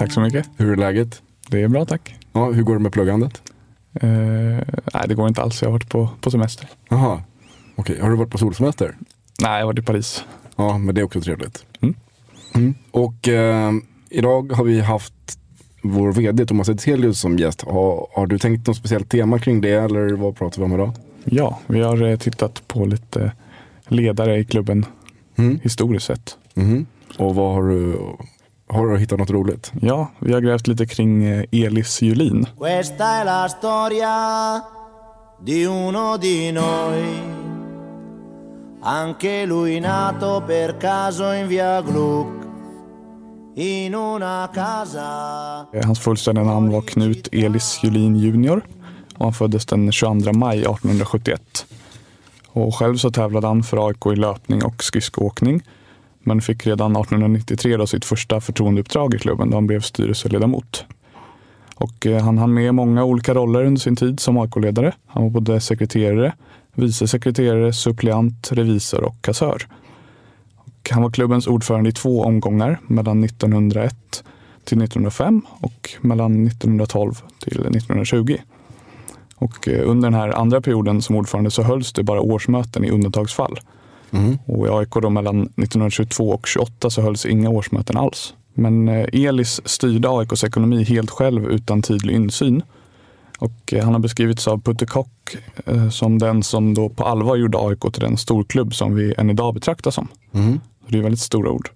Tack så mycket. Hur är läget? Det är bra tack. Ja, hur går det med pluggandet? Eh, nej, det går inte alls. Jag har varit på, på semester. Jaha, okej. Har du varit på solsemester? Nej, jag har varit i Paris. Ja, men det är också trevligt. Mm. Mm. Och eh, idag har vi haft vår vd Thomas Edselius som gäst. Har, har du tänkt något speciellt tema kring det eller vad pratar vi om idag? Ja, vi har eh, tittat på lite ledare i klubben Mm. historiskt sett. Mhm. Och vad har du, har du hittat något roligt? Ja, vi har grävt lite kring eh, Elis Julin. Questa è la storia di uno di noi, anche lui nato per caso in via Gluck, in una casa. Eh, Hans fullständiga namn var Knut Elis Julin junior och han föddes den 22 maj 1871. Och själv så tävlade han för AIK i löpning och skridskoåkning. Men fick redan 1893 då sitt första förtroendeuppdrag i klubben då han blev styrelseledamot. Och eh, han hann med många olika roller under sin tid som AIK-ledare. Han var både sekreterare, vice sekreterare, suppleant, revisor och kassör. Och han var klubbens ordförande i två omgångar mellan 1901 till 1905 och mellan 1912 till 1920. Och eh, under den här andra perioden som ordförande så hölls det bara årsmöten i undantagsfall. Och i AIK då mellan 1922 och 28 så hölls inga årsmöten alls. Men eh, Elis styrde AIKs ekonomi helt själv utan tydlig insyn. Och eh, han har beskrivits av Putte Kock eh, som den som då på allvar gjorde AIK till den storklubb som vi än idag betraktar som. Så det är väldigt stora ord.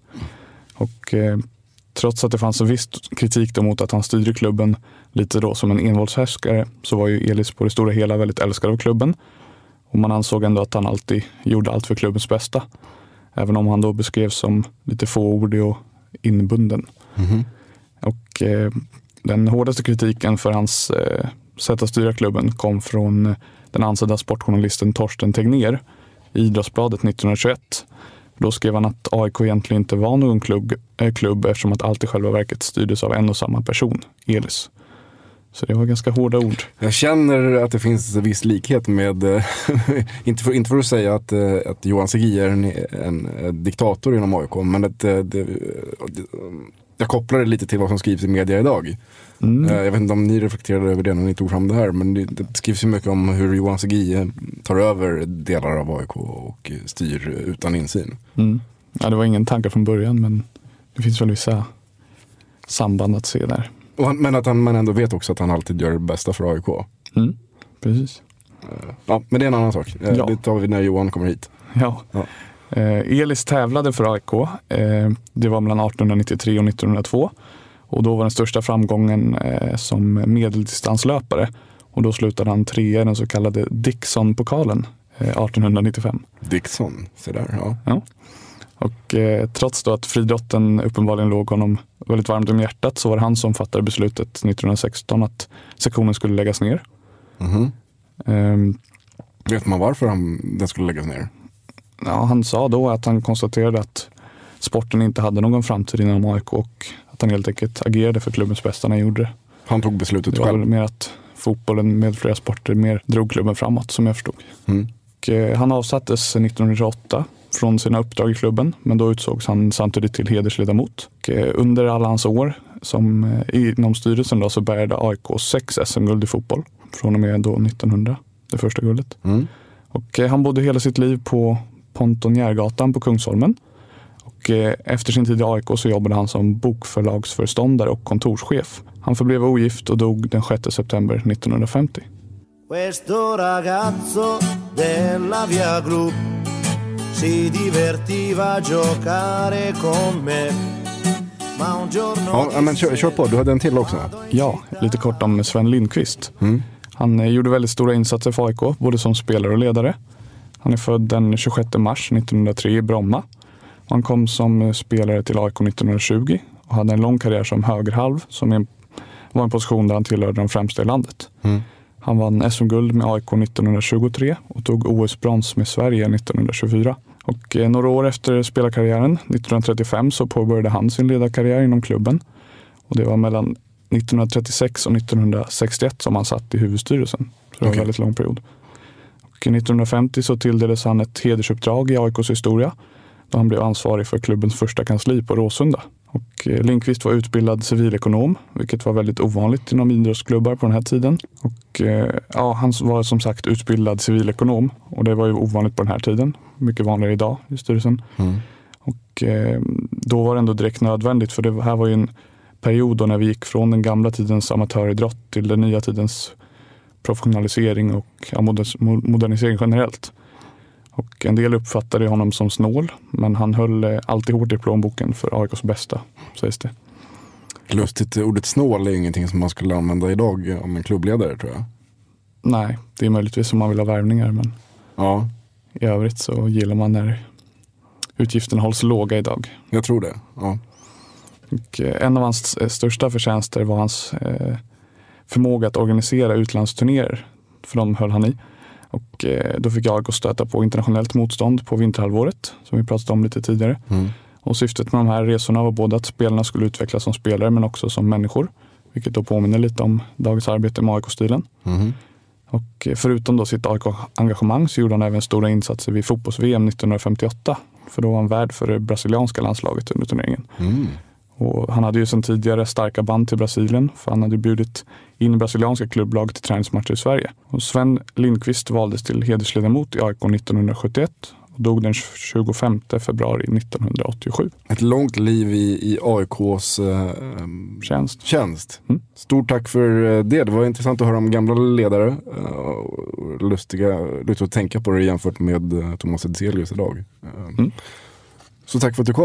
Och eh, trots att det fanns en viss kritik då mot att han styrde klubben lite då som en envåldshärskare så var ju Elis på det stora hela väldigt älskad av klubben. Och man ansåg ändå att han alltid gjorde allt för klubbens bästa. Även om han då beskrevs som lite fåordig och inbunden. Och eh, den hårdaste kritiken för hans eh, sätt att styra klubben kom från eh, den ansedda sportjournalisten Torsten Tegnér i Idrottsbladet 1921. Då skrev han att AIK egentligen inte var någon klubb, eh, klubb eftersom att allt i själva verket styrdes av en och samma person, Elis. Så det var ganska hårda ord. Jag känner att det finns en viss likhet med, eh, inte, för, inte för att säga att, eh, att Johan Segui är en, en, eh, diktator inom AIK, men att det, det, jag kopplar det lite till vad som skrivs i media idag. Mm. Jag vet inte om ni reflekterade över det när ni tog fram det här, men det, det skrivs ju mycket om hur Johan Segui eh, tar över delar av AIK och styr utan insyn. Mm. Ja, det var ingen tankar från början, men det finns väl vissa samband att se där. Han, men att han men ändå vet också att han alltid gör det bästa för AIK. Mm. Precis. Ja, men det är en annan sak. Eh, Ja. Det tar vi när Johan kommer hit. Ja. Ja. Eh, Elis tävlade för AIK. Eh, det var mellan 1893 och 1902. Och då var den största framgången eh, som medeldistanslöpare. Och då slutade han trea i den så kallade Dixon-pokalen eh, 1895. Dixon, så där. Ja. Ja. Och eh, trots då att friidrotten uppenbarligen låg honom väldigt varmt om hjärtat så var det han som fattade beslutet 1916 att sektionen skulle läggas ner. Mhm. Ehm, Vet man varför han, den skulle läggas ner? ja, han sa då att han konstaterade att sporten inte hade någon framtid inom AIK och att han helt enkelt agerade för klubbens bästa när han gjorde det. Han tog beslutet Det var väl själv. mer att fotbollen med flera sporter mer drog klubben framåt som jag förstod. Mm. Och, eh, han avsattes 1928 från sina uppdrag i klubben, men då utsågs han samtidigt till hedersledamot. Och, eh, under alla hans år som, eh, inom styrelsen då, så bärgade AIK sex SM-guld i fotboll från och med då 1900, det första guldet. Mm. Och eh, han bodde hela sitt liv på Pontonjärgatan på Kungsholmen. Och efter sin tid i AIK så jobbade han som bokförlagsföreståndare och kontorschef. Han förblev ogift och dog den 6 september 1950. Questo ragazzo della via Gru si divertiva a giocare con me. Ma un giorno Ja, men kör, kör på, du hade en till också. Ja, lite kort om Sven Lindqvist. Han eh, gjorde väldigt stora insatser för AIK, både som spelare och ledare. Han är född den 26 mars 1903 i Bromma. Han kom som eh, spelare till AIK 1920 och hade en lång karriär som högerhalv som var en position där han tillhörde de främsta i landet. Han vann SM-guld med AIK 1923 och tog OS-brons med Sverige 1924. Och eh, några år efter spelarkarriären, 1935, så påbörjade han sin ledarkarriär inom klubben. Och det var mellan 1936 och 1961 som han satt i huvudstyrelsen. Så det var en Okej. väldigt lång period. Och 1950 så tilldelades han ett hedersuppdrag i AIKs historia då han blev ansvarig för klubbens första kansli på Råsunda. Och eh, Lindqvist var utbildad civilekonom, vilket var väldigt ovanligt inom idrottsklubbar på den här tiden. Och, eh, ja, han var som sagt utbildad civilekonom och det var ju ovanligt på den här tiden. Mycket vanligare idag i styrelsen. Och, eh, då var det ändå direkt nödvändigt för det här var ju en period då när vi gick från den gamla tidens amatöridrott till den nya tidens professionalisering och modernisering generellt. Och en del uppfattade honom som snål, men han höll eh, alltid hårt i plånboken för AIKs bästa, sägs det. Lustigt, ordet snål är ingenting som man skulle använda idag om en klubbledare tror jag. Nej, det är möjligtvis om man vill ha värvningar, men Ja, i övrigt så gillar man när utgifterna hålls låga idag. jag tror det. Ja. Och eh, en av hans eh, största förtjänster var hans eh, förmåga att organisera utlandsturnéer. För de höll han i. Och eh, då fick jag stöta på internationellt motstånd på vinterhalvåret, som vi pratade om lite tidigare. Och syftet med de här resorna var både att spelarna skulle utvecklas som spelare men också som människor. Vilket då påminner lite om dagens arbete med AIK-stilen. Och eh, förutom då sitt AIK-engagemang så gjorde han även stora insatser vid fotbolls-VM 1958. För då var han värd för det brasilianska landslaget under turneringen. Och han hade ju sedan tidigare starka band till Brasilien för han hade bjudit in brasilianska klubblag till träningsmatcher i Sverige. Och Sven Lindqvist valdes till hedersledamot i AIK 1971 och dog den 25 februari 1987. Ett långt liv i, i AIKs eh, Tjänst. tjänst. Mm. Stort tack för eh, det. Det var intressant att höra om gamla ledare. eh, Lustiga, lustigt att tänka på det jämfört med eh, Thomas Edselius idag. Eh, Så tack för att du kom.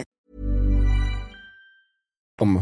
Om